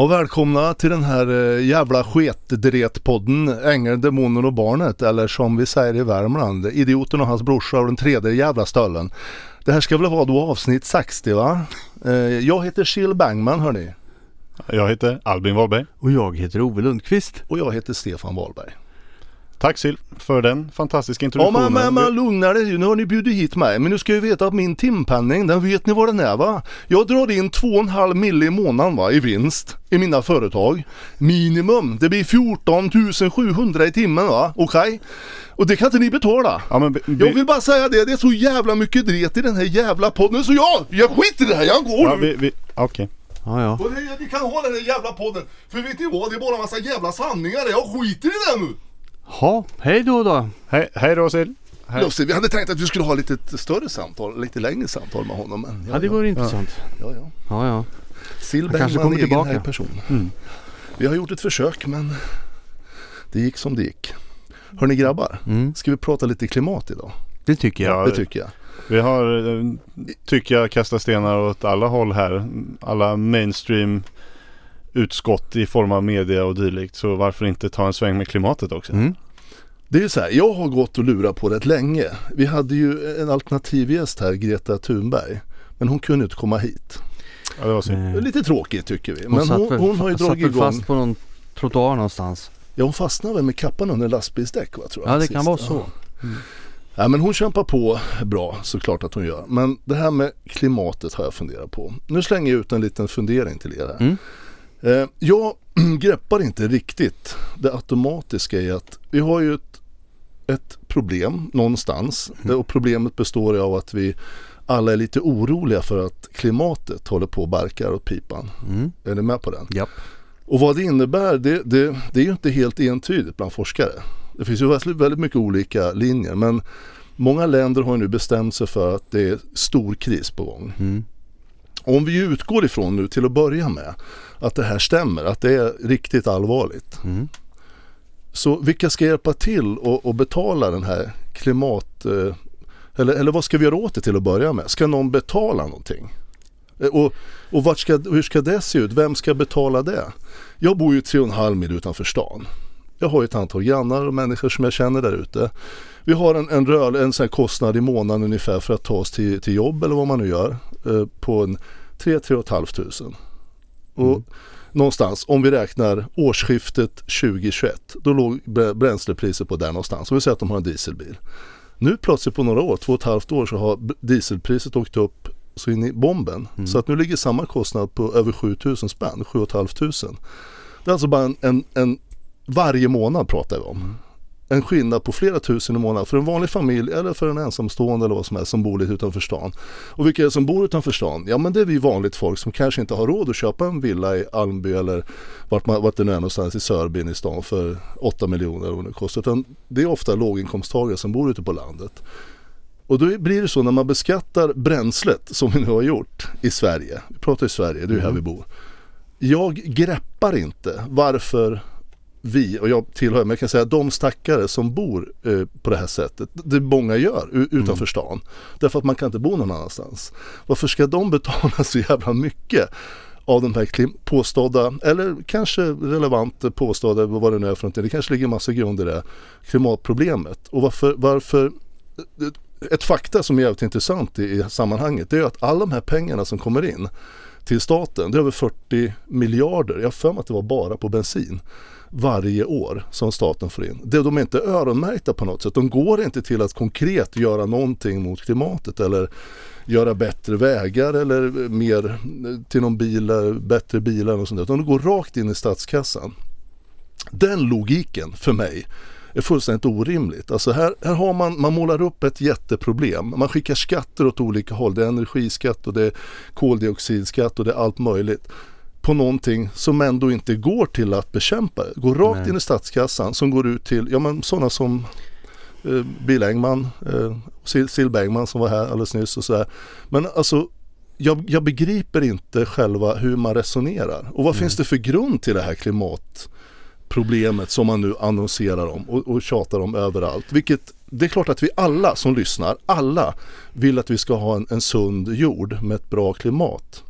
Och välkomna till den här eh, jävla sketdretpodden Ängeln, Demonen och Barnet eller som vi säger i Värmland Idioten och hans brorsa och den tredje jävla stöllen. Det här ska väl vara då avsnitt 60 va? Eh, Jag heter Chill Bangman hörni. Jag heter Albin Wahlberg. Och jag heter Ove Lundqvist. Och jag heter Stefan Wahlberg. Tack Sil för den fantastiska Ja introduktionen. men, men, men lugna dig nu har ni bjudit hit mig. Men nu ska jag veta att min timpenning, den vet ni vad den är va? Jag drar in 2,5 mille i månaden va, i vinst i mina företag. Minimum, det blir 14 700 i timmen va, okej? Och det kan inte ni betala. Ja, men be, be, Jag vill bara säga det, det är så jävla mycket dret i den här jävla podden så jag, jag skiter i det här, jag går ja, nu. vi, vi, Okej. Ja, ja. Och det, ni kan ha den här jävla podden, för vet ni vad, det är bara en massa jävla sanningar jag skiter i det nu. Ha, hej då då. Hej, hej då Sil. Hej. Lustigt, vi hade tänkt att vi skulle ha lite större samtal, lite längre samtal med honom. Men Ja, det vore intressant. Ja, ja. Ja, ja. Sill kanske Bengman, kommer tillbaka. person. Mm. Vi har gjort ett försök men det gick som det gick. Hörni grabbar, Mm. ska vi prata lite klimat idag? Det tycker jag. Ja, Det tycker jag. Vi har, eh, tycker jag, kastat stenar åt alla håll här. Alla mainstream utskott i form av media och dylikt. Så varför inte ta en sväng med klimatet också? Mm. Det är ju så här, jag har gått och lurat på rätt länge. Vi hade ju en alternativ gäst här, Greta Thunberg. Men hon kunde inte komma hit. Ja, det var synd. Lite tråkigt tycker vi. hon Men hon, hon har ju dragit igång. fast på någon trottoar någonstans. Ja hon fastnade väl med kappan under lastbilsdäck va, tror jag. Ja, det sist. kan vara Ja. så. Ja men hon kämpar på bra såklart att hon gör. Men det här med klimatet har jag funderat på. Nu slänger jag ut en liten fundering till er här. Mm. Eh, jag greppar inte riktigt det automatiska i att vi har ju ett, ett problem någonstans. Mm. Och problemet består av att vi alla är lite oroliga för att klimatet håller på och barkar åt pipan. Mm. Är ni med på den? Japp. Och vad det innebär det, det, det är ju inte helt entydigt bland forskare. Det finns ju väldigt, väldigt mycket olika linjer men många länder har ju nu bestämt sig för att det är stor kris på gång. Mm. Om vi utgår ifrån nu till att börja med att det här stämmer, att det är riktigt allvarligt. Mm. Så vilka ska hjälpa till och, och betala den här klimat... Eh, eller, eller vad ska vi göra åt det till att börja med? Ska någon betala någonting? Eh, Och, och ska, hur ska det se ut? Vem ska betala det? Jag bor ju tre och en halv mil utanför stan. Jag har ju ett antal grannar och människor som jag känner där ute. Vi har en, en, rör, en sån kostnad i månaden ungefär för att ta oss till, till jobb eller vad man nu gör. Eh, på en 3-3 500 tusen. Och Mm. någonstans, om vi räknar årsskiftet 2021, då låg brä- bränslepriset på där någonstans. Om vi säger att de har en dieselbil. Nu plötsligt på några år, två och ett halvt år, så har dieselpriset åkt upp så in i bomben. Mm. Så att nu ligger samma kostnad på över 7000 spänn, 7 500. Det är alltså bara en, en, en varje månad pratar vi om. En skillnad på flera tusen i månaden för en vanlig familj eller för en ensamstående eller vad som helst som bor lite utanför stan. Och vilka är det som bor utanför stan? Ja men det är vi vanligt folk som kanske inte har råd att köpa en villa i Almby eller vart, man, vart det nu är någonstans i Sörbyn i stan för 8 miljoner eller vad det kostar. Utan det är ofta låginkomsttagare som bor ute på landet. Och då blir det så när man beskattar bränslet som vi nu har gjort i Sverige. Vi pratar i Sverige, det är ju här vi bor. Jag greppar inte varför vi, och jag tillhör, men jag kan säga de stackare som bor eh, på det här sättet, det många gör u- utanför stan. Därför att man kan inte bo någon annanstans. Varför ska de betala så jävla mycket av de här påstådda, eller kanske relevant påstådda, vad det nu är för någonting, det kanske ligger massa grund i det, klimatproblemet. Och varför, varför ett fakta som är jävligt intressant i, i sammanhanget det är att alla de här pengarna som kommer in till staten, det är över 40 miljarder, jag har för mig att det var bara på bensin varje år som staten får in. Det, de är inte öronmärkta på något sätt. De går inte till att konkret göra någonting mot klimatet eller göra bättre vägar eller mer till någon bil, bättre bilar och sånt där. Utan de går rakt in i statskassan. Den logiken för mig är fullständigt orimligt. Alltså här, här har man, man målar upp ett jätteproblem. Man skickar skatter åt olika håll. Det är energiskatt och det är koldioxidskatt och det är allt möjligt. På någonting som ändå inte går till att bekämpa det. Går rakt Nej. in i statskassan som går ut till, ja men sådana som eh, Bill Engman, eh, Sil- Bergman som var här alldeles nyss och sådär. Men alltså jag, jag begriper inte själva hur man resonerar. Och vad finns det för grund till det här klimatproblemet som man nu annonserar om och, och tjatar om överallt. Vilket det är klart att vi alla som lyssnar, alla vill att vi ska ha en, en sund jord med ett bra klimat.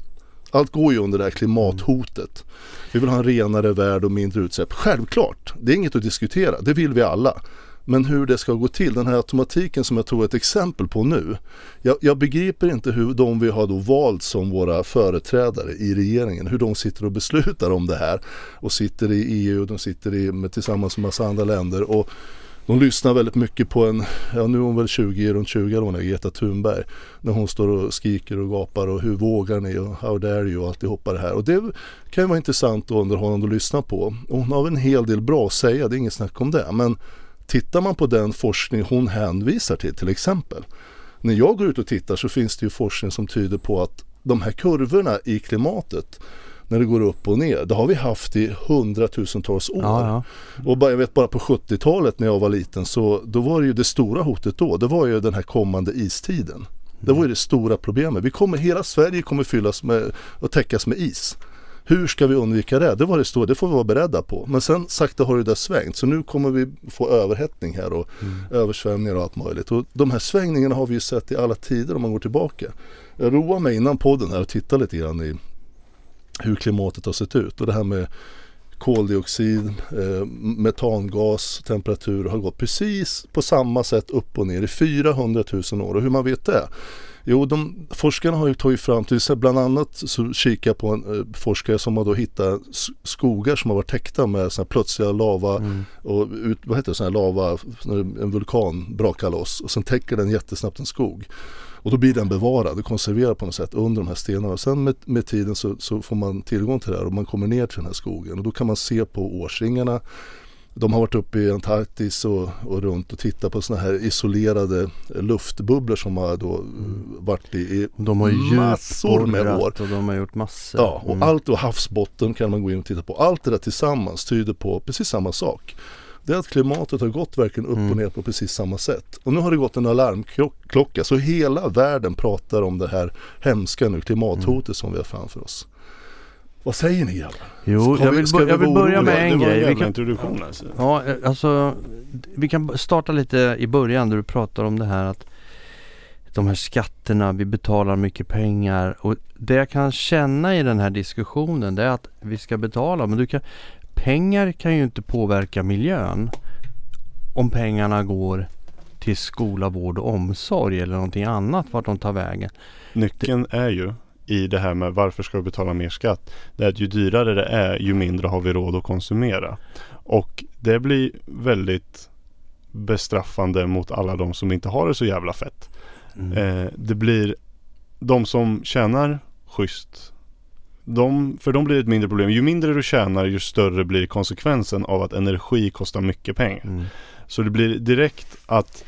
Allt går ju under det här klimathotet. Vi vill ha en renare värld och mindre utsläpp. Självklart, det är inget att diskutera, det vill vi alla. Men hur det ska gå till, den här automatiken som jag tog ett exempel på nu. Jag, jag begriper inte hur de vi har då valt som våra företrädare i regeringen, hur de sitter och beslutar om det här. Och sitter i EU och de sitter i, med, tillsammans med massa andra länder. Och de lyssnar väldigt mycket på en, ja nu är hon väl 20, runt 20 eller hon är, Greta Thunberg. När hon står och skriker och gapar och hur vågar ni och how dare you och alltihopa det här. Och det kan ju vara intressant och underhållande att lyssna på. Och hon har väl en hel del bra att säga, det är inget snack om det. Men tittar man på den forskning hon hänvisar till till exempel. När jag går ut och tittar så finns det ju forskning som tyder på att de här kurvorna i klimatet när det går upp och ner. Det har vi haft i hundratusentals år. Ja, ja. Och bara, jag vet bara på 70-talet när jag var liten så då var det ju det stora hotet då. Det var ju den här kommande istiden. Det var ju det stora problemet. Vi kommer, hela Sverige kommer fyllas med och täckas med is. Hur ska vi undvika det? Det var det stora, det får vi vara beredda på. Men sen sakta har det där svängt så nu kommer vi få överhettning här och översvämningar och allt möjligt. Och de här svängningarna har vi ju sett i alla tider om man går tillbaka. Jag roade mig innan podden här och tittade lite grann i hur klimatet har sett ut och det här med koldioxid, eh, metangas, temperatur har gått precis på samma sätt upp och ner i 400 000 år. Och hur man vet det? Jo, de, forskarna har ju tagit fram till så bland annat så kikar på en eh, forskare som har då hittat skogar som har varit täckta med såna plötsliga lava Mm. och ut, vad heter det, sån här lava, en vulkan brakar loss och sen täcker den jättesnabbt en skog. Och då blir den bevarad och konserverad på något sätt under de här stenarna. Och sen med, med tiden så, så får man tillgång till det här och man kommer ner till den här skogen och då kan man se på årsringarna. De har varit uppe i Antarktis och, och runt och tittat på sådana här isolerade luftbubblor som har då mm. varit i, i De har ju massor med år. och de har gjort massor. Ja, och Mm. allt och havsbotten kan man gå in och titta på. Allt det där tillsammans tyder på precis samma sak. Det är att klimatet har gått verkligen upp Mm. och ner på precis samma sätt. Och nu har det gått en alarmklocka så hela världen pratar om det här hemska nu klimathotet Mm. som vi har framför oss. Vad säger ni grabbar? Jo, Ska jag vi- vill, ska bör- vi jag vill börja med det en var en grej. Vi jävla kan, introduktion alltså. ja, alltså, vi kan starta lite i början där du pratar om det här att de här skatterna, vi betalar mycket pengar och det jag kan känna i den här diskussionen det är att vi ska betala men du kan, pengar kan ju inte påverka miljön om pengarna går till skola, vård och omsorg eller någonting annat vart de tar vägen. Nyckeln är ju i det här med varför ska vi betala mer skatt. Det är att ju dyrare det är ju mindre har vi råd att konsumera. Och det blir väldigt bestraffande mot alla de som inte har det så jävla fett. Mm. Eh, det blir de som tjänar schysst. De, för dem blir ett mindre problem. Ju mindre du tjänar ju större blir konsekvensen av att energi kostar mycket pengar. Mm. Så det blir direkt att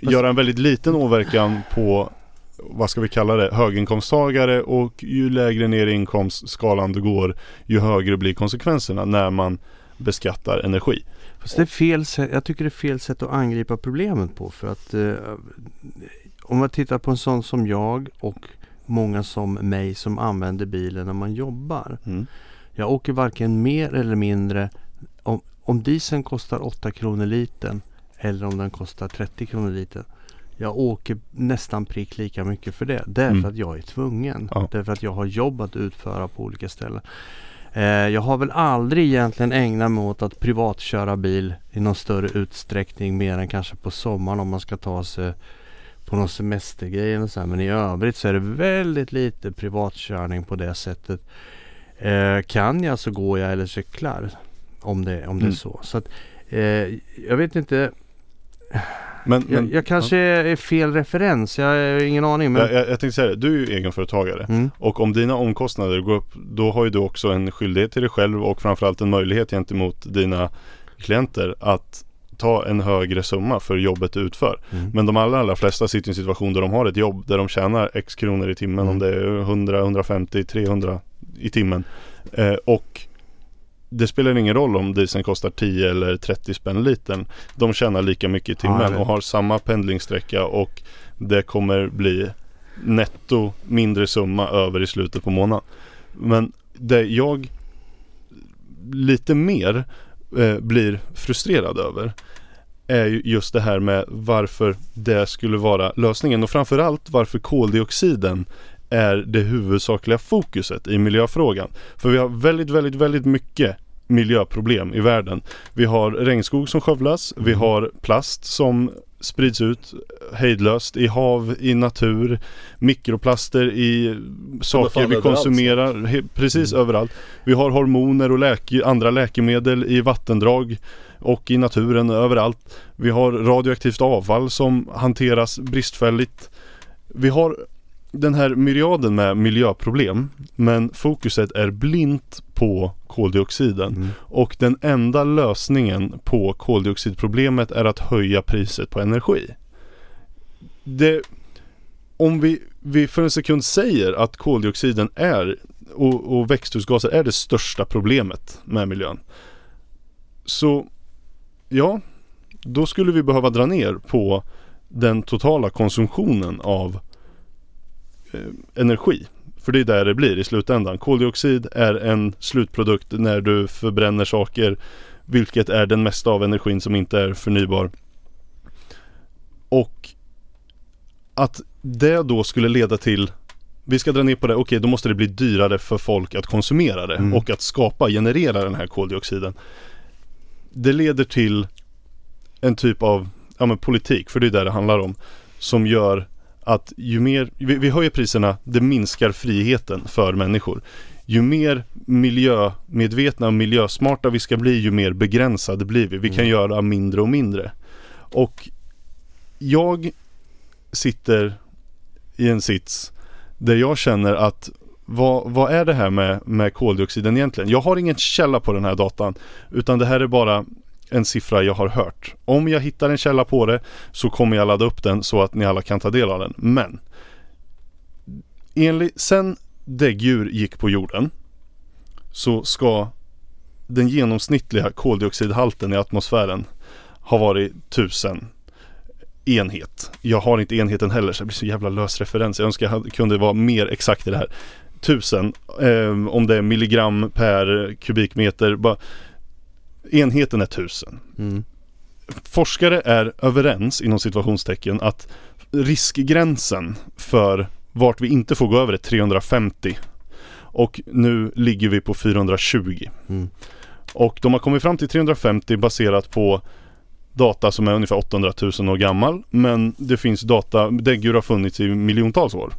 göra en väldigt liten åverkan på vad ska vi kalla det, höginkomsttagare och ju lägre ner i inkomstskalan du går ju högre blir konsekvenserna när man beskattar energi. Fast det är fel sätt, jag tycker det är fel sätt att angripa problemet på för att eh, om man tittar på en sån som jag och många som mig som använder bilen när man jobbar. Mm. Jag åker varken mer eller mindre om, om dieseln kostar 8 kronor litern eller om den kostar 30 kronor litern. Jag åker nästan prick lika mycket för det. Därför Mm. att jag är tvungen. Ja. Därför att jag har jobb att utföra på olika ställen. Eh, jag har väl aldrig egentligen ägnat mig åt att privatköra bil i någon större utsträckning mer än kanske på sommaren om man ska ta sig på någon semestergrej eller så här. Men i övrigt så är det väldigt lite privatkörning på det sättet. Eh, kan jag så går jag eller cyklar om det, om det är Mm. så. så att, eh, jag vet inte, Men, jag, men jag kanske är fel referens. Jag har ingen aning. Men, jag, jag, jag tänkte säga det, du är ju egenföretagare. mm, Och om dina omkostnader går upp, då har ju du också en skyldighet till dig själv och framförallt en möjlighet gentemot dina klienter att ta en högre summa för jobbet du utför. mm. Men de allra, allra flesta sitter i en situation där de har ett jobb där de tjänar x kronor i timmen Mm. om det är 100, 150, 300 i timmen. Eh, och det spelar ingen roll om dieseln kostar 10 eller 30 spänn litern. De tjänar lika mycket i timmen och har samma pendlingssträcka och det kommer bli netto mindre summa över i slutet på månaden. Men det jag lite mer eh, blir frustrerad över är ju just det här med varför det skulle vara lösningen och framförallt varför koldioxiden är det huvudsakliga fokuset i miljöfrågan. För vi har väldigt, väldigt, väldigt mycket miljöproblem i världen. Vi har regnskog som skövlas, vi Mm. har plast som sprids ut hejdlöst i hav, i natur, mikroplaster i saker vi konsumerar, precis Mm. överallt. Vi har hormoner och läke, andra läkemedel i vattendrag och i naturen överallt. Vi har radioaktivt avfall som hanteras bristfälligt. Vi har den här myriaden med miljöproblem men fokuset är blint på koldioxiden. Mm. Och den enda lösningen på koldioxidproblemet är att höja priset på energi. Det, om vi, vi för en sekund säger att koldioxiden är och, och växthusgaser är det största problemet med miljön. Så ja, då skulle vi behöva dra ner på den totala konsumtionen av eh, energi. För det är där det blir i slutändan. Koldioxid är en slutprodukt när du förbränner saker vilket är den mesta av energin som inte är förnybar. Och att det då skulle leda till vi ska dra ner på det, okej då måste det bli dyrare för folk att konsumera det Mm. och att skapa, generera den här koldioxiden. Det leder till en typ av ja, men politik, för det är det det handlar om, som gör att ju mer, vi, vi höjer priserna, det minskar friheten för människor. Ju mer miljömedvetna och miljösmarta vi ska bli, ju mer begränsade blir vi. Vi kan Mm. göra mindre och mindre. Och jag sitter i en sits där jag känner att vad, vad är det här med, med koldioxiden egentligen? Jag har ingen källa på den här datan utan det här är bara en siffra jag har hört. Om jag hittar en källa på det så kommer jag ladda upp den så att ni alla kan ta del av den. Men enligt, sen däggdjur gick på jorden så ska den genomsnittliga koldioxidhalten i atmosfären ha varit 1000 enhet. Jag har inte enheten heller så det blir så jävla lös referens. Jag önskar jag kunde vara mer exakt i det här. 1000 eh, om det är milligram per kubikmeter. Bara, enheten är 1000. Mm. Forskare är överens inom situationstecken att riskgränsen för vart vi inte får gå över är 350 och nu ligger vi på 420. Mm. Och de har kommit fram till 350 baserat på data som är ungefär 800 000 år gammal. Men det finns data, däggdjur har funnits i miljontals år.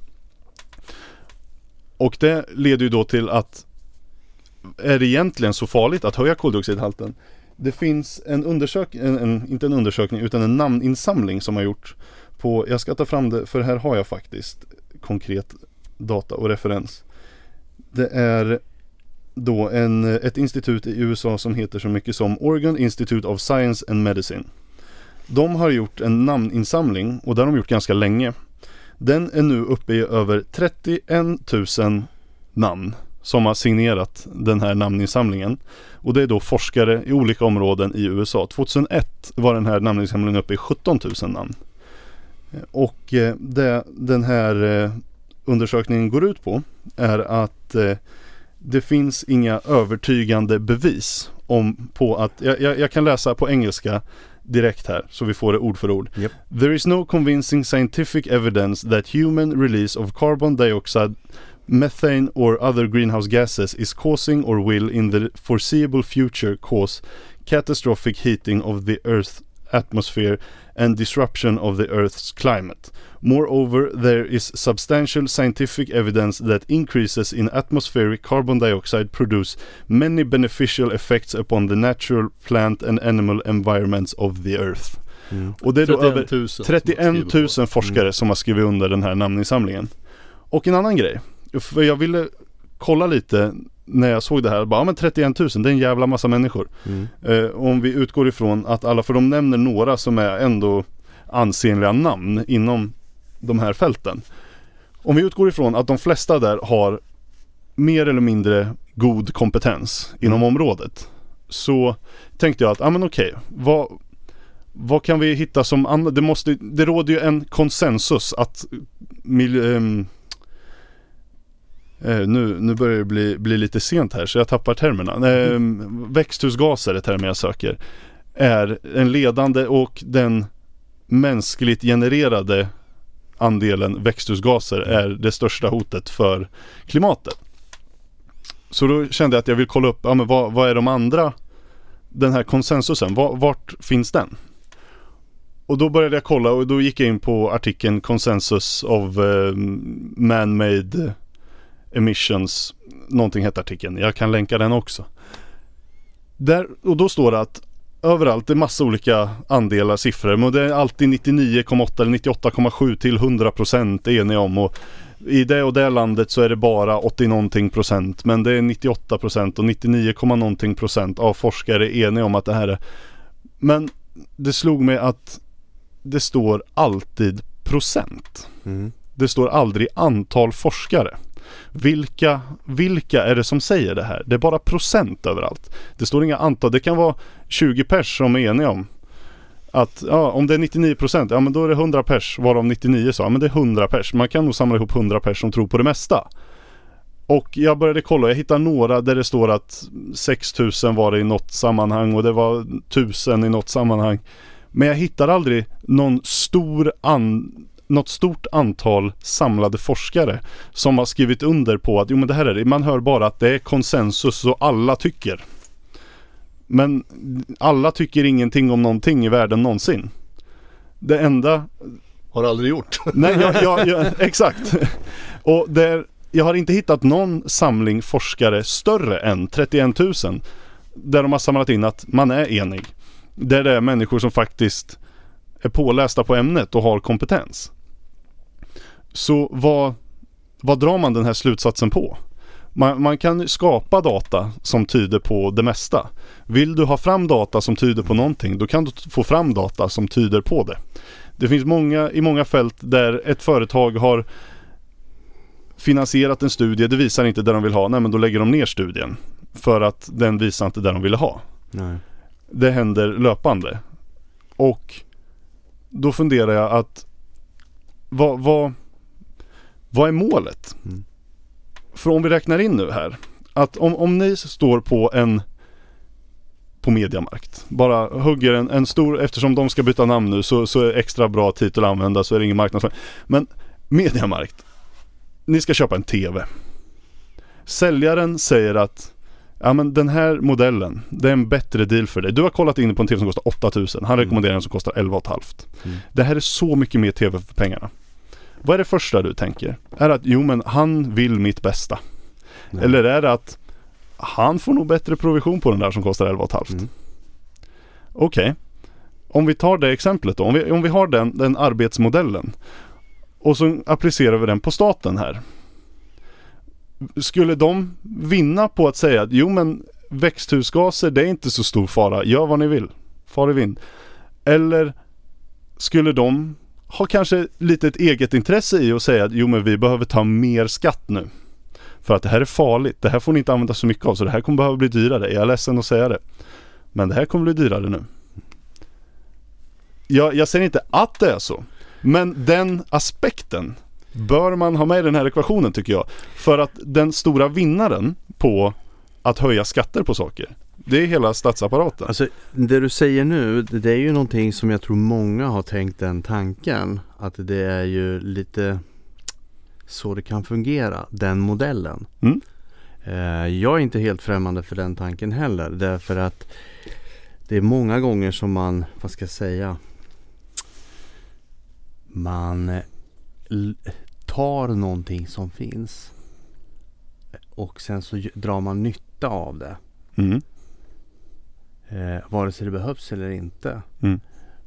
Och det leder ju då till att är det egentligen så farligt att höja koldioxidhalten? Det finns en undersökning, en, en, inte en undersökning utan en namninsamling som har gjorts på, jag ska ta fram det för här har jag faktiskt konkret data och referens. Det är då en, ett institut i USA som heter så mycket som Oregon Institute of Science and Medicine. De har gjort en namninsamling och det har de gjort ganska länge. Den är nu uppe i över 31 000 namn som har signerat den här namninsamlingen. Och det är då forskare i olika områden i USA. 2001 var den här namninsamlingen uppe i 17 000 namn. Och eh, det den här eh, undersökningen går ut på är att eh, det finns inga övertygande bevis om på att, jag, jag, jag kan läsa på engelska direkt här så vi får det ord för ord. Japp. There is no convincing scientific evidence that human release of carbon dioxide methane or other greenhouse gases is causing or will in the foreseeable future cause catastrophic heating of the Earth's atmosphere and disruption of the Earth's climate. Moreover, there is substantial scientific evidence that increases in atmospheric carbon dioxide produce many beneficial effects upon the natural plant and animal environments of the Earth. Mm. Och det är då över 31 000. som 31 man 000 skriver på. forskare som har skrivit under den här namninsamlingen. Och en annan grej, för jag ville kolla lite när jag såg det här, bara, ja, men 31 000, det är en jävla massa människor. Mm. Eh, om vi utgår ifrån att alla, för de nämner några som är ändå ansenliga namn inom de här fälten. Om vi utgår ifrån att de flesta där har mer eller mindre god kompetens inom Mm. området. Så tänkte jag att, ja men okej, vad, vad kan vi hitta som annat? Det, måste, det råder ju en konsensus att mil, ehm, eh, nu, nu börjar det bli, bli lite sent här så jag tappar termerna. Ehm, växthusgaser är termen jag söker. Är en ledande och den mänskligt genererade andelen växthusgaser är det största hotet för klimatet. Så då kände jag att jag vill kolla upp, ja, men vad, vad är de andra, den här konsensusen, var, vart finns den? Och då började jag kolla och då gick jag in på artikeln Consensus of uh, Man-Made Emissions. Någonting hette artikeln. Jag kan länka den också. Där, och då står det att överallt, det är massa olika andelar, siffror. Men det är alltid 99,8 eller 98,7 till 100 procent eniga om. Och i det och det landet så är det bara 80 någonting procent. Men det är 98 procent och 99, någonting procent av forskare eniga om att det här är. Men det slog mig att det står alltid procent. Mm. Det står aldrig antal forskare. Vilka, vilka är det som säger det här? Det är bara procent överallt. Det står inga antal. Det kan vara 20 pers som är eniga om att ja, om det är 99 procent, ja men då är det 100 pers varav 99 sa, ja men det är 100 pers. Man kan nog samla ihop 100 pers som tror på det mesta. Och jag började kolla, jag hittade några där det står att 6000 var det i något sammanhang och det var 1000 i något sammanhang. Men jag hittar aldrig någon stor an, något stort antal samlade forskare som har skrivit under på att jo men det här är det. Man hör bara att det är konsensus och alla tycker. Men alla tycker ingenting om någonting i världen någonsin. Det enda... Har aldrig gjort. Nej, jag, jag, jag, exakt. Och där, jag har inte hittat någon samling forskare större än 31 000. Där de har samlat in att man är enig. Där det är människor som faktiskt är pålästa på ämnet och har kompetens. Så vad, vad drar man den här slutsatsen på? Man, man, kan skapa data som tyder på det mesta. Vill du ha fram data som tyder på någonting, då kan du få fram data som tyder på det. Det finns många, i många fält där ett företag har finansierat en studie, det visar inte det de vill ha, nej men då lägger de ner studien. För att den visar inte det de ville ha. Nej. Det händer löpande. Och då funderar jag att vad, vad, vad är målet? Mm. För om vi räknar in nu här. Att om, om ni står på en på Mediamarkt. Bara hugger en, en stor, eftersom de ska byta namn nu så, så är extra bra titel att använda så är det ingen marknadsföring. Men Mediamarkt. Ni ska köpa en TV. Säljaren säger att Ja men den här modellen, det är en bättre deal för dig. Du har kollat in på en TV som kostar 8000. Han rekommenderar en som kostar 11 500. Mm. Det här är så mycket mer TV för pengarna. Vad är det första du tänker? Är det att jo men han vill mitt bästa? Nej. Eller är det att han får nog bättre provision på den där som kostar 11 500? Mm. Okej. Okay. Om vi tar det exemplet då. Om vi, om vi har den, den arbetsmodellen. Och så applicerar vi den på staten här skulle de vinna på att säga att jo men växthusgaser det är inte så stor fara, gör vad ni vill, far i vind. Eller skulle de har kanske lite ett eget intresse i att säga att jo men vi behöver ta mer skatt nu. För att det här är farligt, det här får ni inte använda så mycket av så det här kommer behöva bli dyrare. Jag är ledsen att säga det. Men det här kommer bli dyrare nu. Jag, jag säger inte att det är så. Men den aspekten bör man ha med i den här ekvationen tycker jag. För att den stora vinnaren på att höja skatter på saker det är hela statsapparaten. Alltså det du säger nu, det är ju någonting som jag tror många har tänkt den tanken. Att det är ju lite så det kan fungera, den modellen. Mm. Eh, jag är inte helt främmande för den tanken heller. Därför att det är många gånger som man, vad ska jag säga, man tar någonting som finns och sen så drar man nytta av det. Mm. Eh, vare sig det behövs eller inte. Mm.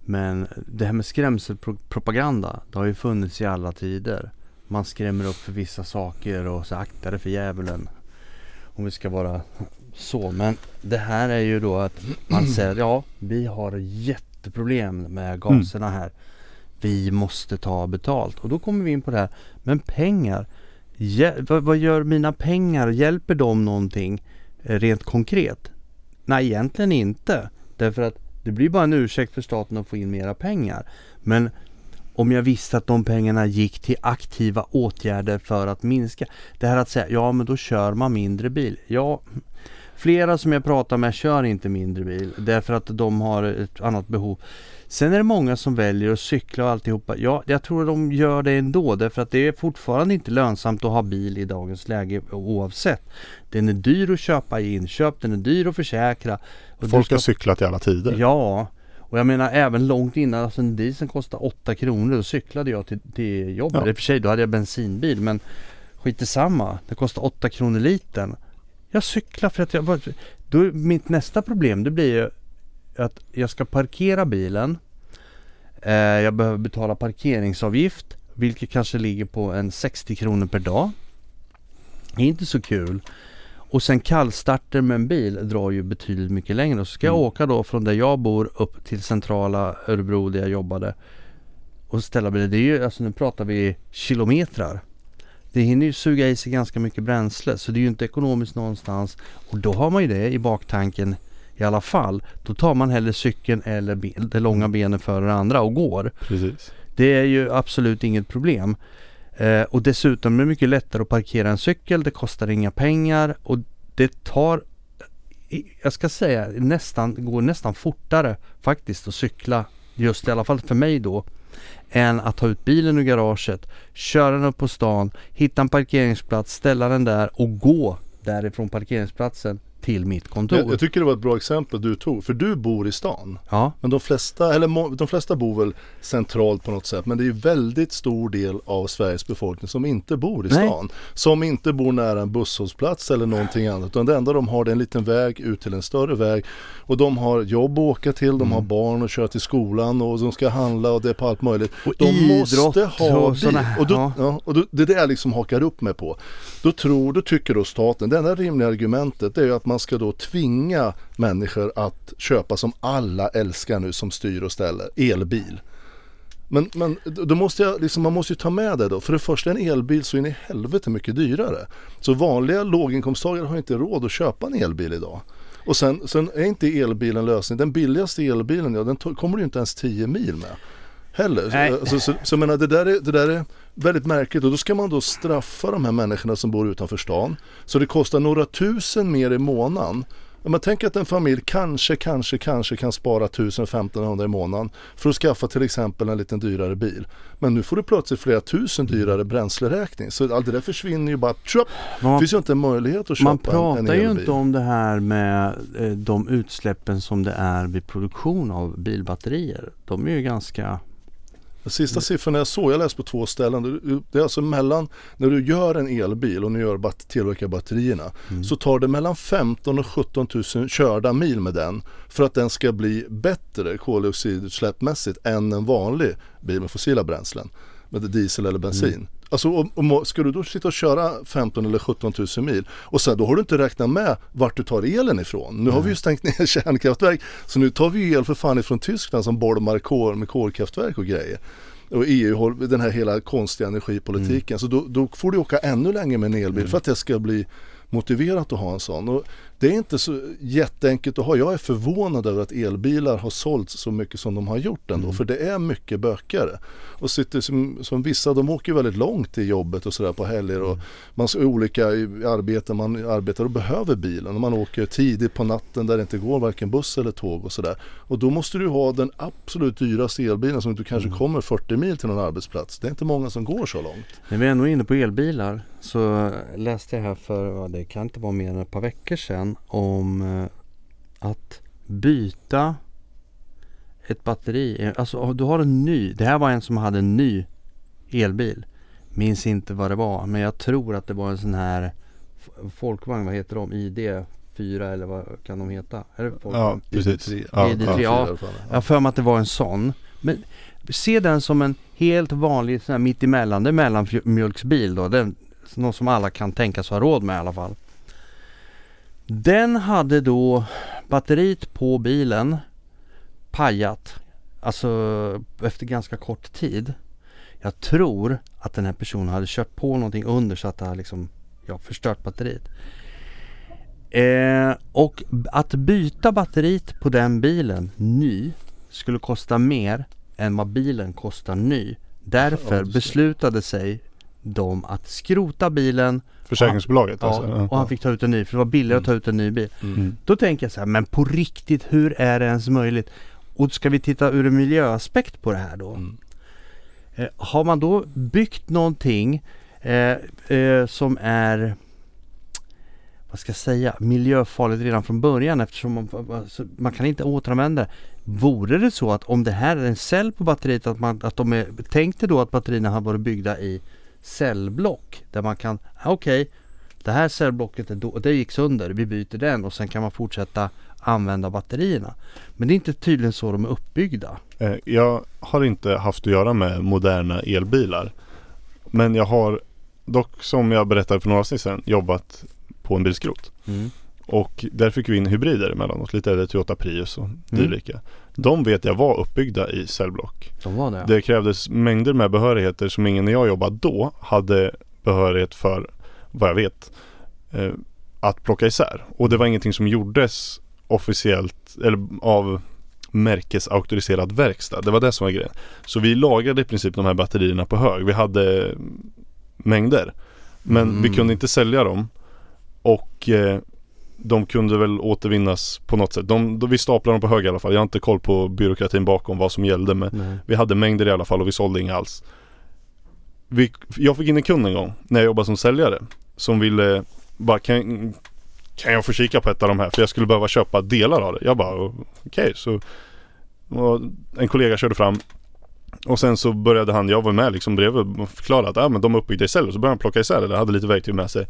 Men det här med skrämselpropaganda, det har ju funnits i alla tider. Man skrämmer upp för vissa saker och så akta dig för djävulen. Om vi ska vara så. Men det här är ju då att man säger ja, vi har jätteproblem med gaserna här vi måste ta betalt. Och då kommer vi in på det här, men pengar, vad, vad gör mina pengar? Hjälper de någonting eh, rent konkret? Nej, egentligen inte. Därför att det blir bara en ursäkt för staten att få in mera pengar. Men om jag visste att de pengarna gick till aktiva åtgärder för att minska. Det här att säga, ja men då kör man mindre bil. Ja, Flera som jag pratar med kör inte mindre bil därför att de har ett annat behov. Sen är det många som väljer att cykla och alltihopa. Ja, jag tror de gör det ändå därför att det är fortfarande inte lönsamt att ha bil i dagens läge oavsett. Den är dyr att köpa i inköp, den är dyr att försäkra. Och Folk ska- har cyklat i alla tider. Ja, och jag menar även långt innan, alltså en diesel kostade 8 kronor, då cyklade jag till, till jobbet. Ja. I och för sig, då hade jag bensinbil men skit i samma. Det kostar 8 kronor litern. Jag cyklar för att jag då mitt nästa problem det blir ju att jag ska parkera bilen. Eh, jag behöver betala parkeringsavgift vilket kanske ligger på en 60 kronor per dag. Det är inte så kul. Och sen kallstarter med en bil drar ju betydligt mycket längre. Så ska jag Mm. åka då från där jag bor upp till centrala Örebro där jag jobbade. Och ställa bilen. Det är ju, alltså nu pratar vi kilometrar. Det hinner ju suga i sig ganska mycket bränsle så det är ju inte ekonomiskt någonstans. Och då har man ju det i baktanken i alla fall. Då tar man hellre cykeln eller ben, det långa benet före det andra och går. Precis. Det är ju absolut inget problem. Eh, och dessutom är det mycket lättare att parkera en cykel. Det kostar inga pengar och det tar, jag ska säga, nästan, går nästan fortare faktiskt att cykla. Just i alla fall för mig då. Än att ta ut bilen ur garaget, köra den upp på stan, hitta en parkeringsplats, ställa den där och gå därifrån parkeringsplatsen till mitt kontor. Jag, jag tycker det var ett bra exempel du tog, för du bor i stan. ja, Men de flesta, eller de flesta bor väl centralt på något sätt. Men det är ju väldigt stor del av Sveriges befolkning som inte bor i Nej. stan. Som inte bor nära en busshållplats eller någonting annat. Utan det enda de har det är en liten väg ut till en större väg. Och de har jobb att åka till, de har barn att köra till skolan och de ska handla och det är på allt möjligt. Och de idrott måste ha och såna här- och då, ja. ja, och då, det är det jag liksom hakar upp mig på. Då tror, då tycker då staten, det enda rimliga argumentet det är ju att man ska då tvinga människor att köpa som alla älskar nu som styr och ställer, elbil. Men, men då måste jag, liksom, man måste ju ta med det då. För det första en elbil så är i helvete mycket dyrare. Så vanliga låginkomsttagare har inte råd att köpa en elbil idag. Och sen, sen är inte elbilen lösning. Den billigaste elbilen, ja den kommer du inte ens 10 mil med. Heller. Nej. Så, så, så, så menar, det, där är, det där är väldigt märkligt och då ska man då straffa de här människorna som bor utanför stan. Så det kostar några tusen mer i månaden. Om man tänker att en familj kanske, kanske, kanske kan spara 1000-1500 i månaden för att skaffa till exempel en liten dyrare bil. Men nu får du plötsligt flera tusen dyrare bränsleräkning. Så allt det där försvinner ju bara. Tjup! Det man, finns ju inte en möjlighet att köpa man pratar en, en ju elbil. inte om det här med eh, de utsläppen som det är vid produktion av bilbatterier. De är ju ganska Den sista siffran jag såg, jag läste på två ställen. Det- är alltså mellan, när du gör en elbil och nu gör bat- tillverkar batterierna. Så tar det mellan 15 och 17 000 körda mil med den. För att den ska bli bättre koldioxidutsläppmässigt än en vanlig bil med fossila bränslen. Med diesel eller bensin. Alltså om, om, ska du då sitta och köra 15 eller 17 000 mil och sen då har du inte räknat med vart du tar elen ifrån. Nu har vi ju stängt ner kärnkraftverk så nu tar vi ju el för fan ifrån Tyskland som bolmar kol med kolkraftverk och grejer. Och EU har den här hela konstiga energipolitiken. Så då, då får du åka ännu längre med en elbil för att det ska bli motiverat att ha en sån. Och det är inte så jätteenkelt att ha. Jag är förvånad över att elbilar har sålts så mycket som de har gjort ändå. För det är mycket bökare. Och sitter som, som vissa, de åker väldigt långt till jobbet och sådär på helger. Och man är olika i arbeten, man arbetar och behöver bilen. Och man åker tidigt på natten där det inte går varken buss eller tåg och sådär. Och då måste du ha den absolut dyraste elbilen som du kanske kommer 40 mil till någon arbetsplats. Det är inte många som går så långt. När vi är ändå inne på elbilar så läste jag här för, det kan inte vara mer än ett par veckor sedan om eh, att byta ett batteri. Alltså du har en ny, det här var en som hade en ny elbil. Minns inte vad det var men jag tror att det var en sån här folkvagn, vad heter de? ID 4 eller vad kan de heta? Är det folkvagn? Ja, precis. ID3. Ja, ID3, ja. Jag har för mig att det var en sån. Men se den som en helt vanlig sån här mittemellan, det är mellanmjölksbil då. Den, något som alla kan tänkas ha råd med i alla fall. Den hade då batteriet på bilen pajat. Alltså efter ganska kort tid. Jag tror att den här personen hade kört på någonting under så att det har liksom ja, förstört batteriet. Eh, och att byta batteriet på den bilen ny skulle kosta mer än vad bilen kostar ny. Därför beslutade sig dem att skrota bilen Försäkringsbolaget ja, alltså? Ja. och han fick ta ut en ny för det var billigare att ta ut en ny bil. Mm. Då tänker jag så här, men på riktigt, hur är det ens möjligt? Och ska vi titta ur en miljöaspekt på det här då? Mm. Eh, har man då byggt någonting eh, eh, som är vad ska jag säga, miljöfarligt redan från början eftersom man, alltså, man kan inte återanvända det. Vore det så att om det här är en cell på batteriet att, man, att de är, tänk dig då att batterierna har varit byggda i cellblock där man kan, okej det här cellblocket är då, det gick sönder, vi byter den och sen kan man fortsätta använda batterierna. Men det är inte tydligen så de är uppbyggda. Eh, Jag har inte haft att göra med moderna elbilar. Men jag har dock som jag berättade för några avsnitt sedan jobbat på en bilskrot. Och där fick vi in hybrider emellanåt, lite äldre Toyota Prius och dylika. De vet jag var uppbyggda i cellblock. De var det? Det krävdes mängder med behörigheter som ingen när jag jobbade då hade behörighet för, vad jag vet, eh, att plocka isär. Och det var ingenting som gjordes officiellt eller av märkesauktoriserad verkstad. Det var det som var grejen. Så vi lagrade i princip de här batterierna på hög. Vi hade mängder. Men Mm. vi kunde inte sälja dem. Och eh, de kunde väl återvinnas på något sätt. De, de, vi staplade dem på hög i alla fall. Jag har inte koll på byråkratin bakom vad som gällde. Men Nej. vi hade mängder i alla fall och vi sålde inga alls. Vi, jag fick in en kund en gång när jag jobbade som säljare. Som ville bara kan, kan jag få kika på ett av de här? För jag skulle behöva köpa delar av det. Jag bara okej så och En kollega körde fram och sen så började han, jag var med liksom bredvid och förklarade att ah, men de är uppbyggda i celler. Så började han plocka isär det, hade lite verktyg med sig.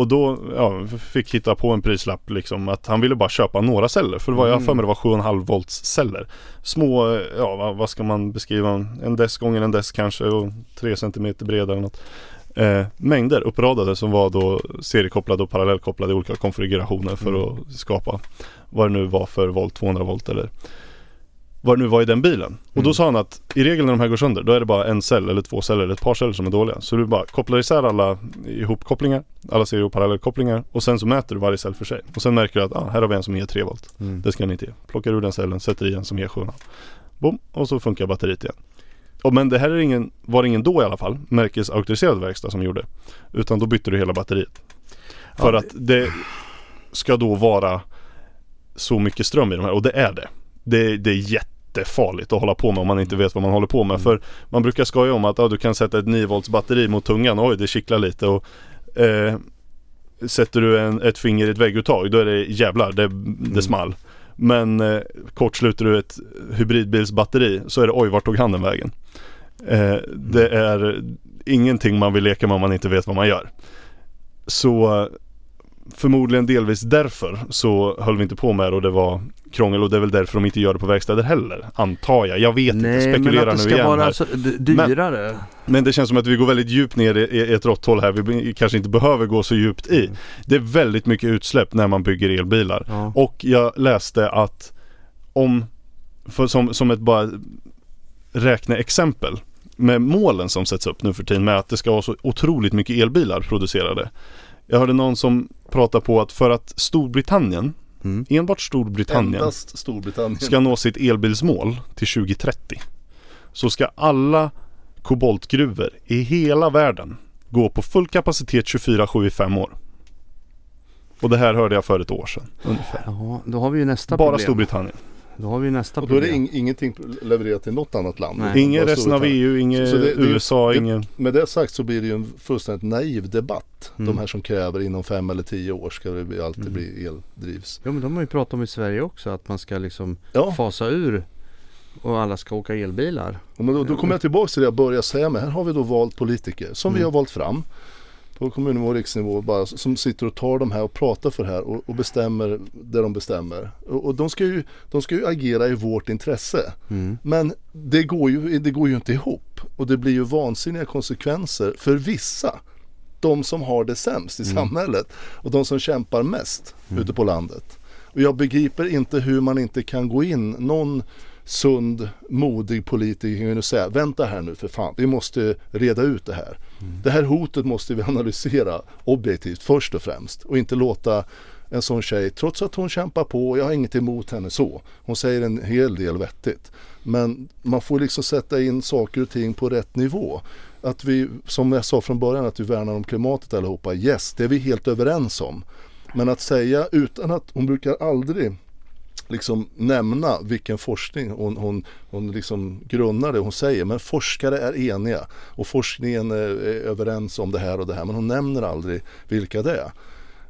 Och då ja, fick hitta på en prislapp liksom att han ville bara köpa några celler. För det var, jag har för mig det var 7,5 volts celler. Små, ja vad, vad ska man beskriva? En dess gånger en dess kanske och 3 cm breda eller något. Eh, mängder uppradade som var då seriekopplade och parallellkopplade i olika konfigurationer för Mm. att skapa vad det nu var för volt, 200 volt eller vad det nu var i den bilen. Och då Mm. sa han att i regel när de här går sönder då är det bara en cell eller två celler eller ett par celler som är dåliga. Så du bara kopplar isär alla ihopkopplingar, alla serie och parallellkopplingar och sen så mäter du varje cell för sig. Och sen märker du att ah, här har vi en som ger 3 volt. Mm. Det ska den inte ge. Plockar ur den cellen, sätter i en som ger 7 Bom, och så funkar batteriet igen. Och men det här är ingen, var ingen då i alla fall, märkesauktoriserad verkstad som gjorde. Utan då bytte du hela batteriet. För Ja, att det ska då vara så mycket ström i de här och det är det. Det, det är jättefarligt att hålla på med om man inte vet vad man håller på med. Mm. För man brukar skoja om att ja, du kan sätta ett 9 volts batteri mot tungan, oj det kittlar lite och eh, Sätter du en, ett finger i ett vägguttag då är det jävlar, det, det small. Men eh, kortsluter du ett hybridbilsbatteri så är det oj vart tog handen vägen? Eh, det är ingenting man vill leka med om man inte vet vad man gör. Så förmodligen delvis därför så höll vi inte på med det och det var krångel och det är väl därför de inte gör det på verkstäder heller. Antar jag. Jag vet inte, Nej, men spekulerar att det nu ska igen vara här. alltså, dyrare. Men det känns som att vi går väldigt djupt ner i, i ett rått håll här. Vi kanske inte behöver gå så djupt i. Mm. Det är väldigt mycket utsläpp när man bygger elbilar. Ja. Och jag läste att om, som, som ett bara räkneexempel med målen som sätts upp nu för tiden med att det ska vara så otroligt mycket elbilar producerade. Jag hörde någon som pratar på att för att Storbritannien, Mm. enbart Storbritannien, Endast Storbritannien. ska nå sitt elbilsmål till 2030 så ska alla koboltgruvor i hela världen gå på full kapacitet 24-7 i fem år. Och det här hörde jag för ett år sedan ungefär. Jaha, då har vi ju nästa Bara problem. Storbritannien. Då har vi nästa och då är problem. det ing- ingenting levererat till något annat land. Ingen resten av. EU, ingen Så- så det- USA, det- ingen... Med det sagt så blir det ju en fullständigt naiv debatt. Mm. De här som kräver inom fem eller tio år ska det alltid Mm. bli eldrivs. Ja men de har ju pratat om i Sverige också att man ska liksom Ja, fasa ur och alla ska åka elbilar. och men då, då kommer jag tillbaka till det jag började säga med. Här har vi då valt politiker som vi Mm. har valt fram på kommunnivå och riksnivå bara, som sitter och tar de här och pratar för det här och, och bestämmer det de bestämmer. Och, och de, ska ju, de ska ju agera i vårt intresse. Mm. Men det går, ju, det går ju inte ihop och det blir ju vansinniga konsekvenser för vissa. De som har det sämst i Mm. samhället och de som kämpar mest Mm. ute på landet. Och jag begriper inte hur man inte kan gå in någon sund, modig politiker och säga vänta här nu för fan, vi måste reda ut det här. Det här hotet måste vi analysera objektivt först och främst och inte låta en sån tjej, trots att hon kämpar på, jag har inget emot henne så. Hon säger en hel del vettigt. Men man får liksom sätta in saker och ting på rätt nivå. att vi, som jag sa från början, att vi värnar om klimatet allihopa. Yes, det är vi helt överens om. Men att säga utan att, hon brukar aldrig liksom nämna vilken forskning hon, hon, hon liksom grunnar det hon säger. Men forskare är eniga och forskningen är, är överens om det här och det här. Men hon nämner aldrig vilka det är.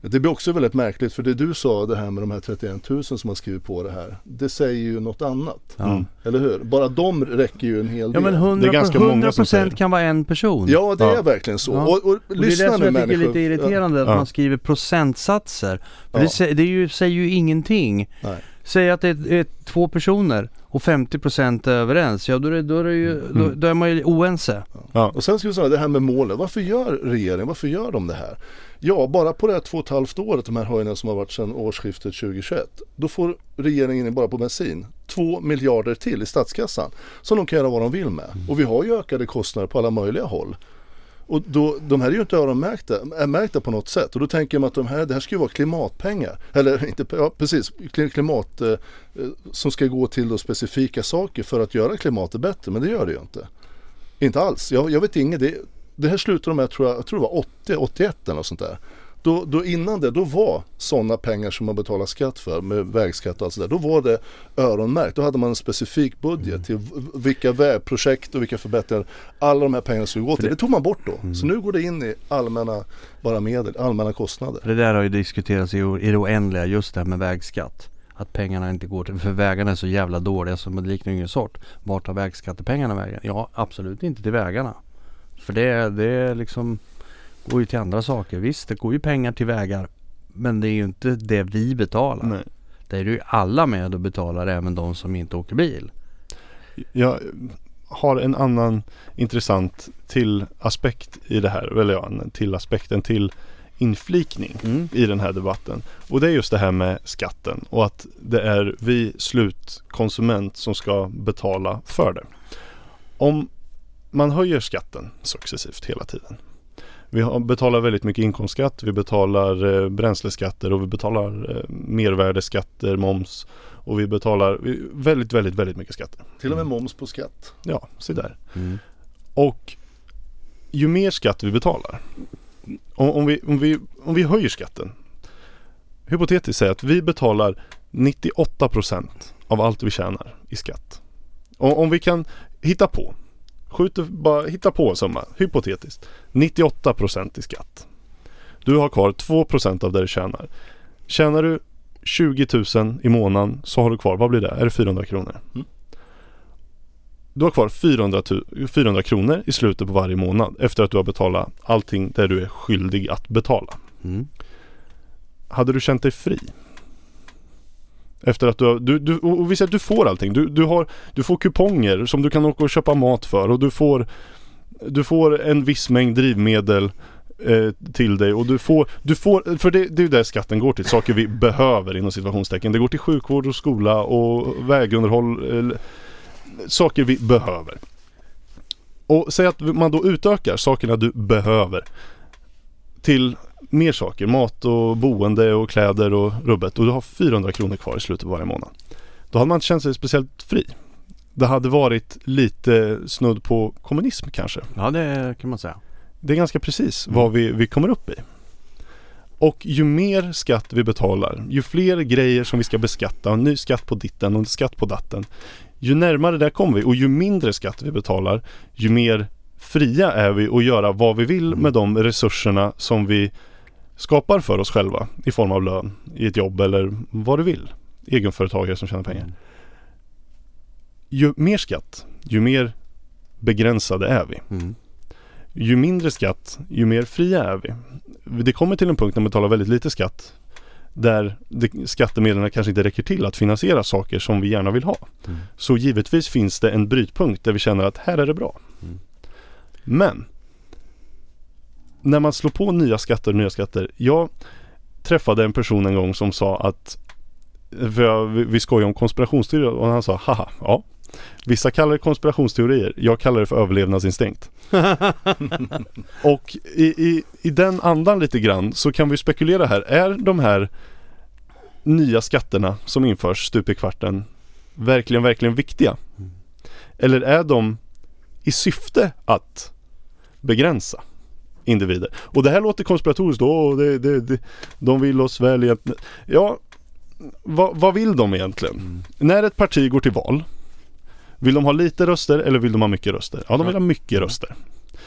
Det blir också väldigt märkligt för det du sa det här med de här 31 000 som har skrivit på det här. Det säger ju något annat. Ja. Eller hur? Bara de räcker ju en hel Ja del. men 100, Det är ganska många som säger kan vara en person. Ja det Ja. är verkligen så. Ja. Och, och, Och det är det lyssna som jag tycker är människor. lite irriterande, att Ja. man skriver procentsatser. För Ja. det, sä- det är ju, säger ju ingenting. Nej. Säg att det är, är två personer och 50% är överens, ja då är, det, då är, det ju, då, Mm. då är man ju oense. Ja. Och sen skulle jag säga det här med målen. Varför gör regeringen, varför gör de det här? Ja, bara på det här två och ett halvt året, de här höjningarna som har varit sedan årsskiftet 2021. Då får regeringen in bara på bensin 2 miljarder till i statskassan. Som de kan göra vad de vill med. Och vi har ju ökade kostnader på alla möjliga håll. Och då, de här är ju inte öronmärkta är märkta på något sätt. Och då tänker man att de här, det här ska ju vara klimatpengar. Eller inte, ja precis, klimat eh, eh, som ska gå till då specifika saker för att göra klimatet bättre. Men det gör det ju inte. Inte alls. Jag, jag vet inget. Det, det här slutade med, tror jag, jag tror det var 80, 81 eller något sånt där. Då, då innan det, då var sådana pengar som man betalar skatt för med vägskatt och allt sådär. Då var det öronmärkt. Då hade man en specifik budget till v- vilka vägprojekt och vilka förbättringar alla de här pengarna skulle gå till. Det tog man bort då. Så nu går det in i allmänna, bara medel, allmänna kostnader. För det där har ju diskuterats i, i det oändliga, just det här med vägskatt. Att pengarna inte går till, för vägarna är så jävla dåliga så det liknar ingen sort. Vart tar vägskattepengarna vägen? Ja, absolut inte till vägarna. För det, det är liksom, går ju till andra saker. Visst, det går ju pengar till vägar. Men det är ju inte det vi betalar. Nej. Det är ju alla med och betalar, även de som inte åker bil. Jag har en annan intressant till aspekt i det här. Eller ja, en till aspekt, en till inflikning Mm. i den här debatten. Och det är just det här med skatten och att det är vi slutkonsument som ska betala för det. Om man höjer skatten successivt hela tiden. Vi betalar väldigt mycket inkomstskatt, vi betalar eh, bränsleskatter och vi betalar eh, mervärdesskatter, moms och vi betalar vi, väldigt, väldigt, väldigt mycket skatter. Till och med moms på skatt. Ja, se där. Mm. Och ju mer skatt vi betalar, om, om, vi, om, vi, om vi höjer skatten, hypotetiskt säger att vi betalar 98% av allt vi tjänar i skatt. Och om vi kan hitta på, skjuter, bara hitta på en summa, hypotetiskt, 98% i skatt. Du har kvar 2% av det du tjänar. Tjänar du 20 000 i månaden så har du kvar, vad blir det? Är det 400 kronor? Mm. Du har kvar 400, tu- 400 kronor i slutet på varje månad efter att du har betalat allting där du är skyldig att betala. Mm. Hade du känt dig fri? Efter att du har, du, du, och vi säger att du får allting. Du, du, har, du får kuponger som du kan åka och köpa mat för och du får Du får en viss mängd drivmedel eh, till dig och du får, du får för det, det är ju där skatten går till, saker vi behöver inom situationstecken. Det går till sjukvård och skola och vägunderhåll, eh, saker vi behöver. Och säg att man då utökar sakerna du behöver till mer saker, mat och boende och kläder och rubbet och du har 400 kronor kvar i slutet på varje månad. Då hade man inte känt sig speciellt fri. Det hade varit lite snudd på kommunism kanske. Ja, det kan man säga. Det är ganska precis vad vi, vi kommer upp i. Och ju mer skatt vi betalar, ju fler grejer som vi ska beskatta, en ny skatt på ditten och en skatt på datten. Ju närmare där kommer vi och ju mindre skatt vi betalar, ju mer fria är vi att göra vad vi vill med de resurserna som vi skapar för oss själva i form av lön i ett jobb eller vad du vill. Egenföretagare som tjänar pengar. Ju mer skatt, ju mer begränsade är vi. Mm. Ju mindre skatt, ju mer fria är vi. Det kommer till en punkt när man betalar väldigt lite skatt där skattemedlen kanske inte räcker till att finansiera saker som vi gärna vill ha. Mm. Så givetvis finns det en brytpunkt där vi känner att här är det bra. Mm. Men när man slår på nya skatter och nya skatter. Jag träffade en person en gång som sa att vi skojar om konspirationsteorier och han sa haha, ja. Vissa kallar det konspirationsteorier, jag kallar det för överlevnadsinstinkt. Och i, i, i den andan lite grann så kan vi spekulera här. Är de här nya skatterna som införs stup i kvarten verkligen, verkligen viktiga? Mm. Eller är de i syfte att begränsa individer. Och det här låter konspiratoriskt då det, det, det, de vill oss väl egentligen. Ja, vad, vad vill de egentligen? Mm. När ett parti går till val Vill de ha lite röster eller vill de ha mycket röster? Ja, de vill ha mycket röster.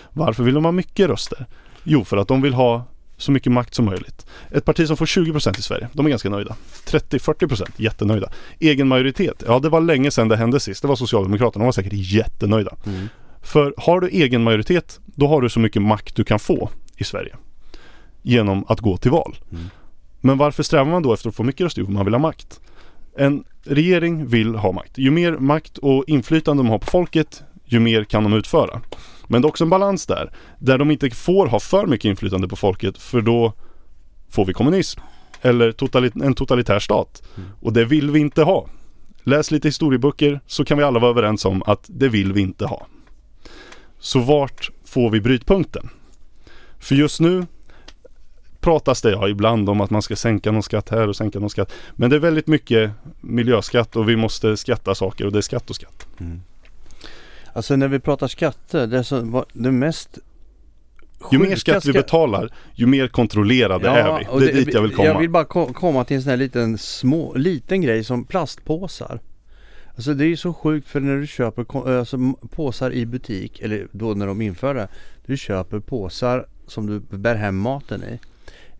Varför vill de ha mycket röster? Jo, för att de vill ha så mycket makt som möjligt. Ett parti som får 20% i Sverige, de är ganska nöjda. 30-40% jättenöjda. Egen majoritet, ja det var länge sedan det hände sist. Det var Socialdemokraterna, de var säkert jättenöjda. Mm. För har du egen majoritet, då har du så mycket makt du kan få i Sverige. Genom att gå till val. Mm. Men varför strävar man då efter att få mycket röster? Jo, man vill ha makt. En regering vill ha makt. Ju mer makt och inflytande de har på folket, ju mer kan de utföra. Men det är också en balans där, där de inte får ha för mycket inflytande på folket för då får vi kommunism. Eller totalit- en totalitär stat. Mm. Och det vill vi inte ha. Läs lite historieböcker så kan vi alla vara överens om att det vill vi inte ha. Så vart får vi brytpunkten? För just nu pratas det ja ibland om att man ska sänka någon skatt här och sänka någon skatt. Men det är väldigt mycket miljöskatt och vi måste skatta saker och det är skatt och skatt. Mm. Alltså när vi pratar skatter, det, så, det mest Ju mer skatt vi betalar, ju mer kontrollerade är vi. Det är dit jag vill komma. Jag vill bara ko- komma till en sån här liten, små, liten grej som plastpåsar. Alltså det är ju så sjukt för när du köper alltså, påsar i butik, eller då när de inför det. Du köper påsar som du bär hem maten i.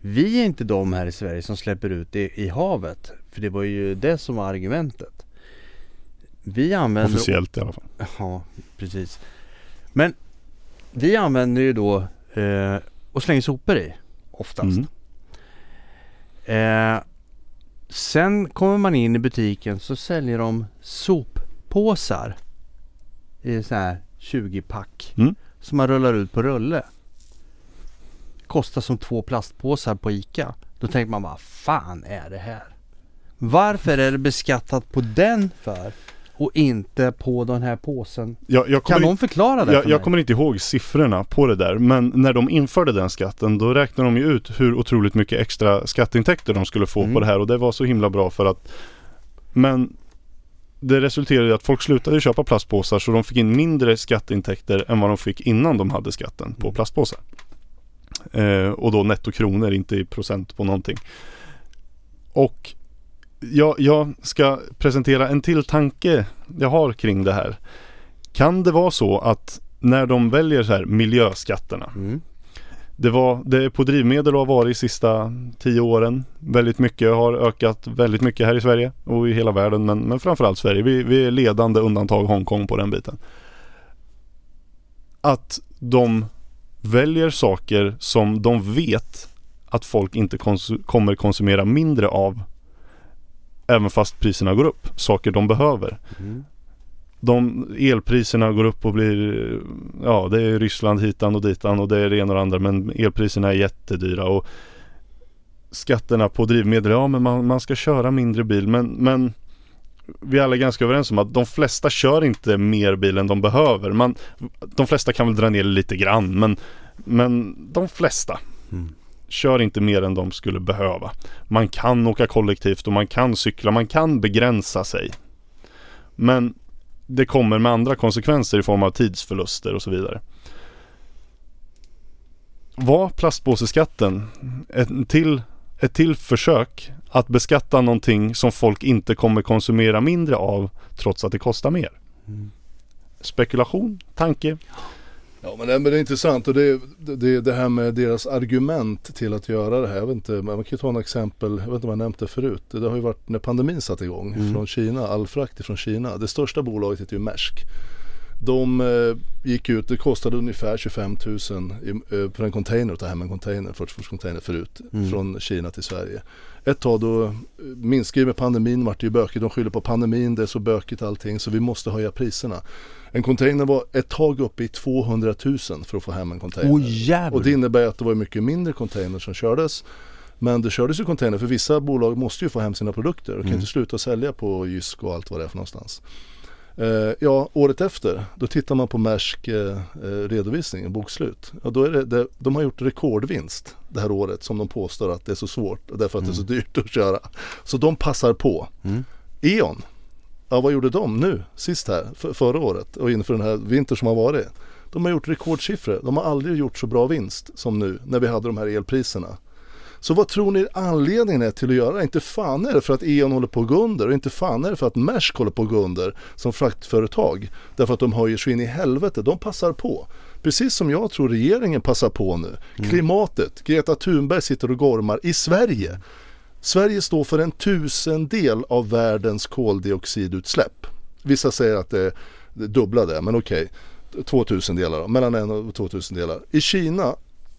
Vi är inte de här i Sverige som släpper ut det i havet. För det var ju det som var argumentet. Vi använder Officiellt i alla fall. Ja, precis. Men vi använder ju då eh, och slänger sopor i oftast. Mm. Eh, sen kommer man in i butiken så säljer de soppåsar i så här 20-pack Mm. som man rullar ut på rulle. Kostar som två plastpåsar på ICA. Då tänker man vad fan är det här? Varför är det beskattat på den för och inte på den här påsen? Jag, jag, Kan någon förklara det jag, för jag mig? kommer inte ihåg siffrorna på det där men när de införde den skatten då räknade de ju ut hur otroligt mycket extra skatteintäkter de skulle få Mm. på det här och det var så himla bra för att Men det resulterade i att folk slutade köpa plastpåsar så de fick in mindre skatteintäkter än vad de fick innan de hade skatten på Mm. plastpåsar. Eh, och då nettokronor, inte i procent på någonting. Och jag, jag ska presentera en till tanke jag har kring det här. Kan det vara så att när de väljer så här miljöskatterna Mm. det var det på drivmedel har varit de sista tio åren. Väldigt mycket har ökat väldigt mycket här i Sverige och i hela världen men, men framförallt Sverige. Vi, vi är ledande undantag Hongkong på den biten. Att de väljer saker som de vet att folk inte kons- kommer konsumera mindre av även fast priserna går upp. Saker de behöver Mm. de elpriserna går upp och blir Ja det är Ryssland hitan och ditan och det är det ena och det andra men elpriserna är jättedyra och Skatterna på drivmedel, ja men man, man ska köra mindre bil men, men Vi är alla ganska överens om att de flesta kör inte mer bil än de behöver man, De flesta kan väl dra ner lite grann men Men de flesta Mm. Kör inte mer än de skulle behöva Man kan åka kollektivt och man kan cykla, man kan begränsa sig Men det kommer med andra konsekvenser i form av tidsförluster och så vidare. Var plastpåseskatten ett till, ett till försök att beskatta någonting som folk inte kommer konsumera mindre av trots att det kostar mer? Mm. Spekulation, tanke. Ja men det, är intressant och det, det, det här med deras argument till att göra det här. Jag vet inte, man kan ju ta ett exempel, jag vet inte om jag nämnt det förut. Det har ju varit när pandemin satte igång Mm. från Kina, all frakt från Kina. Det största bolaget heter ju Maersk. De eh, gick ut, det kostade ungefär 25 000 i, eh, för en container att ta hem en container, 40 container förut Mm. från Kina till Sverige. Ett tag då eh, minskade ju med pandemin, vart det ju bökigt, de skyller på pandemin, det är så bökigt allting så vi måste höja priserna. En container var ett tag uppe i 200 000 för att få hem en container. Jävlar! Och det innebär att det var mycket mindre container som kördes. Men det kördes ju container för vissa bolag måste ju få hem sina produkter och kan Mm. inte sluta sälja på Jysk och allt vad det är för någonstans. Eh, ja, året efter, då tittar man på Maersk eh, eh, redovisning, bokslut. Ja, då är det, det, de har gjort rekordvinst det här året som de påstår att det är så svårt därför att det är så dyrt att köra. Så de passar på. Mm. E.ON, ja vad gjorde de nu sist här för, förra året och inför den här vintern som har varit? De har gjort rekordsiffror. De har aldrig gjort så bra vinst som nu när vi hade de här elpriserna. Så vad tror ni anledningen är till att göra det? Inte fan är det för att E.ON håller på att gå under och inte fan är det för att Maersk håller på att gå under som fraktföretag. Därför att de höjer så in i helvete. De passar på. Precis som jag tror regeringen passar på nu. Klimatet. Greta Thunberg sitter och gormar i Sverige. Sverige står för en tusendel av världens koldioxidutsläpp. Vissa säger att det är dubbla det, men okej. 2000 delar mellan en och 2000 delar. I Kina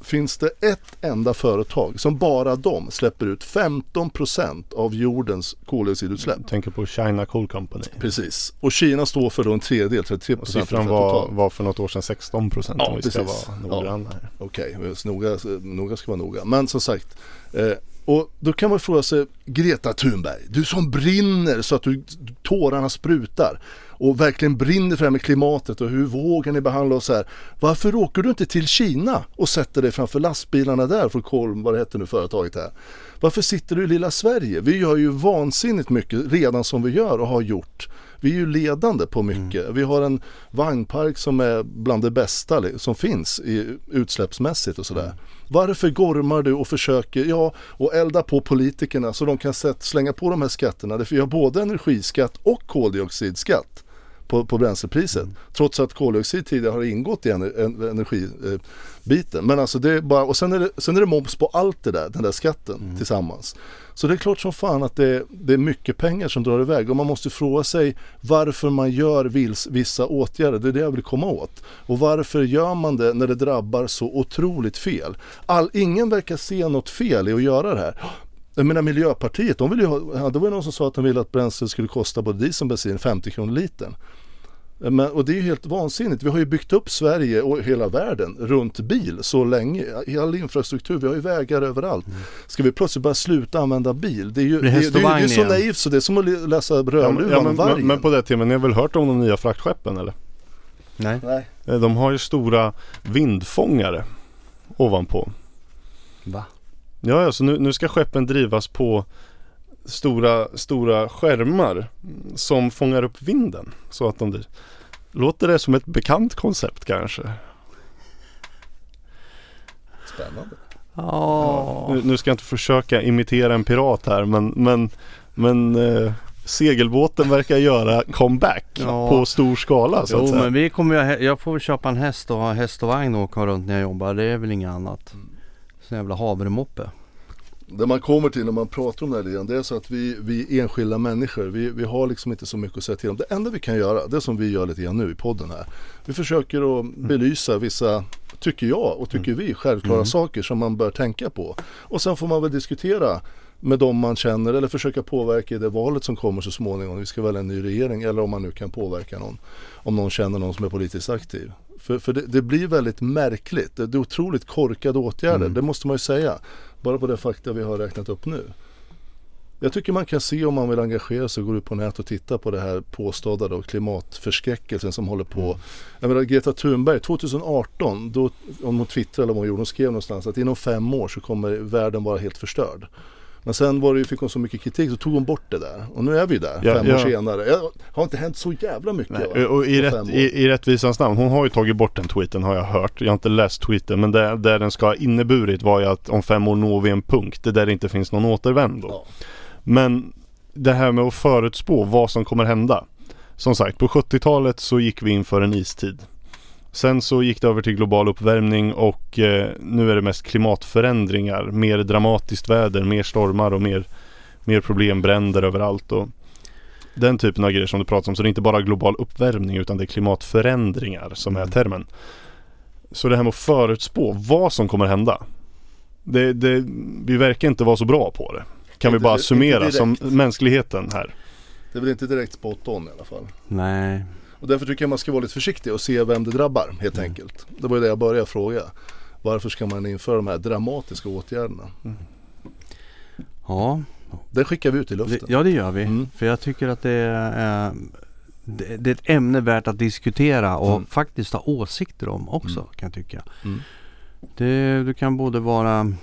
finns det ett enda företag som bara de släpper ut 15% av jordens koldioxidutsläpp. Tänker på China Coal Company. Precis. Och Kina står för då en tredjedel, 33% Och siffran var, var för något år sedan 16 procent Ja, om vi ska precis. vara noggranna här. Okej, noga, noga ska vara noga. Men som sagt, eh, och då kan man fråga sig, Greta Thunberg, du som brinner så att du, tårarna sprutar och verkligen brinner för det här med klimatet och hur vågar ni behandla oss här? Varför åker du inte till Kina och sätter dig framför lastbilarna där från Kolm, vad det heter nu företaget här? Varför sitter du i lilla Sverige? Vi gör ju vansinnigt mycket redan som vi gör och har gjort. Vi är ju ledande på mycket. Vi har en vagnpark som är bland det bästa som finns i, utsläppsmässigt och sådär. Varför gormar du och försöker, ja, och elda på politikerna så de kan slänga på de här skatterna? Därför vi har både energiskatt och koldioxidskatt på, på bränslepriset. Trots att koldioxid tidigare har ingått i ener, en, energibiten. Men alltså det är bara, och sen är det, sen är det moms på allt det där, den där skatten tillsammans. Så det är klart som fan att det, det är mycket pengar som drar iväg och man måste fråga sig varför man gör vils, vissa åtgärder. Det är det jag vill komma åt. Och varför gör man det när det drabbar så otroligt fel? All, ingen verkar se något fel i att göra det här. Jag menar Miljöpartiet, de vill ju ha, det var ju någon som sa att de ville att bränsle skulle kosta både diesel och bensin 50 kronor litern. Men, och det är ju helt vansinnigt. Vi har ju byggt upp Sverige och hela världen runt bil så länge. I all infrastruktur, vi har ju vägar överallt. Ska vi plötsligt bara sluta använda bil? Det är ju, det, det, det, är vagn ju så naivt så det är som att läsa Rödluvan ja, om men, men, men på det temat, ni har väl hört om de nya fraktskeppen eller? Nej. Nej. Eh, De har ju stora vindfångare ovanpå. Va? Ja, ja så nu, nu ska skeppen drivas på stora, stora skärmar som fångar upp vinden. Så att de blir. Låter det som ett bekant koncept kanske? Spännande. Ja. Nu, nu ska jag inte försöka imitera en pirat här men, men, men eh, segelbåten verkar göra comeback Ja. på stor skala så att Jo säga. men vi kommer jag får väl köpa en häst och ha häst och vagn och åka runt när jag jobbar. Det är väl inget annat. Så jävla havremoppe. Det man kommer till när man pratar om det här lite grann, det är så att vi, vi enskilda människor, vi, vi har liksom inte så mycket att säga till om. Det enda vi kan göra, det som vi gör lite grann nu i podden här. Vi försöker att belysa vissa, tycker jag och tycker vi, självklara saker som man bör tänka på. Och sen får man väl diskutera med dem man känner eller försöka påverka i det valet som kommer så småningom. Vi ska välja en ny regering eller om man nu kan påverka någon. Om någon känner någon som är politiskt aktiv. För, för det, det blir väldigt märkligt. Det, det är otroligt korkade åtgärder, det måste man ju säga. Bara på det fakta vi har räknat upp nu. Jag tycker man kan se om man vill engagera sig och gå ut på nätet och titta på det här påstådda då, klimatförskräckelsen som håller på. Jag menar Greta Thunberg 2018, då, om hon twittrade eller vad hon gjorde, hon skrev någonstans att inom fem år så kommer världen vara helt förstörd. Men sen var det, fick hon så mycket kritik så tog hon bort det där. Och nu är vi där, Ja, fem ja. år senare. Det har inte hänt så jävla mycket. Nej, och i, rätt, i, i rättvisans namn, hon har ju tagit bort den tweeten har jag hört. Jag har inte läst tweeten men det, det den ska ha inneburit var ju att om fem år når vi en punkt där det inte finns någon återvändo. Ja. Men det här med att förutspå vad som kommer hända. Som sagt, på 70-talet så gick vi in för en istid. Sen så gick det över till global uppvärmning och eh, nu är det mest klimatförändringar. Mer dramatiskt väder, mer stormar och mer, mer problem, bränder överallt. Och den typen av grejer som du pratar om. Så det är inte bara global uppvärmning utan det är klimatförändringar som är termen. Så det här med att förutspå vad som kommer hända. Det, det, vi verkar inte vara så bra på det. Kan vi Inte- bara inte summera som mänskligheten här. Det är väl inte direkt spot on i alla fall. Nej. Och därför tycker jag man ska vara lite försiktig och se vem det drabbar helt enkelt. Det var ju det jag började fråga. Varför ska man införa de här dramatiska åtgärderna? Ja, Det skickar vi ut i luften. ja det gör vi. Mm. För jag tycker att det är, det, det är ett ämne värt att diskutera och Mm. faktiskt ha åsikter om också Mm. kan jag tycka. Mm. Det, du kan både vara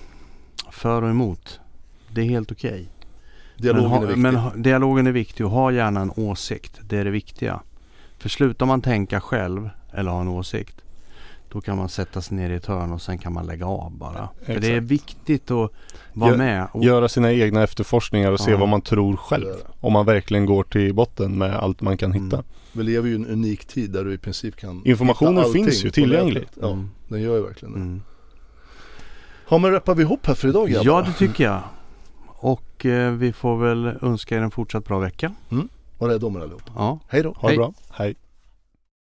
för och emot. Det är helt okej. Dialogen men, är ha- viktig. men ha- dialogen är viktig och ha gärna en åsikt. Det är det viktiga. För slutar man tänka själv eller ha en åsikt Då kan man sätta sig ner i ett hörn och sen kan man lägga av bara. För det är Exakt. viktigt att vara Gör- med. Och, Göra sina egna efterforskningar och se Ja. vad man tror själv. Om man verkligen går till botten med allt man kan hitta. Mm. Vi lever ju i en unik tid där du i princip kan Informationen finns ju tillgänglig. Ja, Mm. den gör ju verkligen det. Mm. Ja men rappar vi ihop här för idag grabbar? Ja, det tycker jag. Och eh, vi får väl önska er en fortsatt bra vecka. Var rädda om er allihop. Ja. Hej då! Ha det Hej. bra. Hej.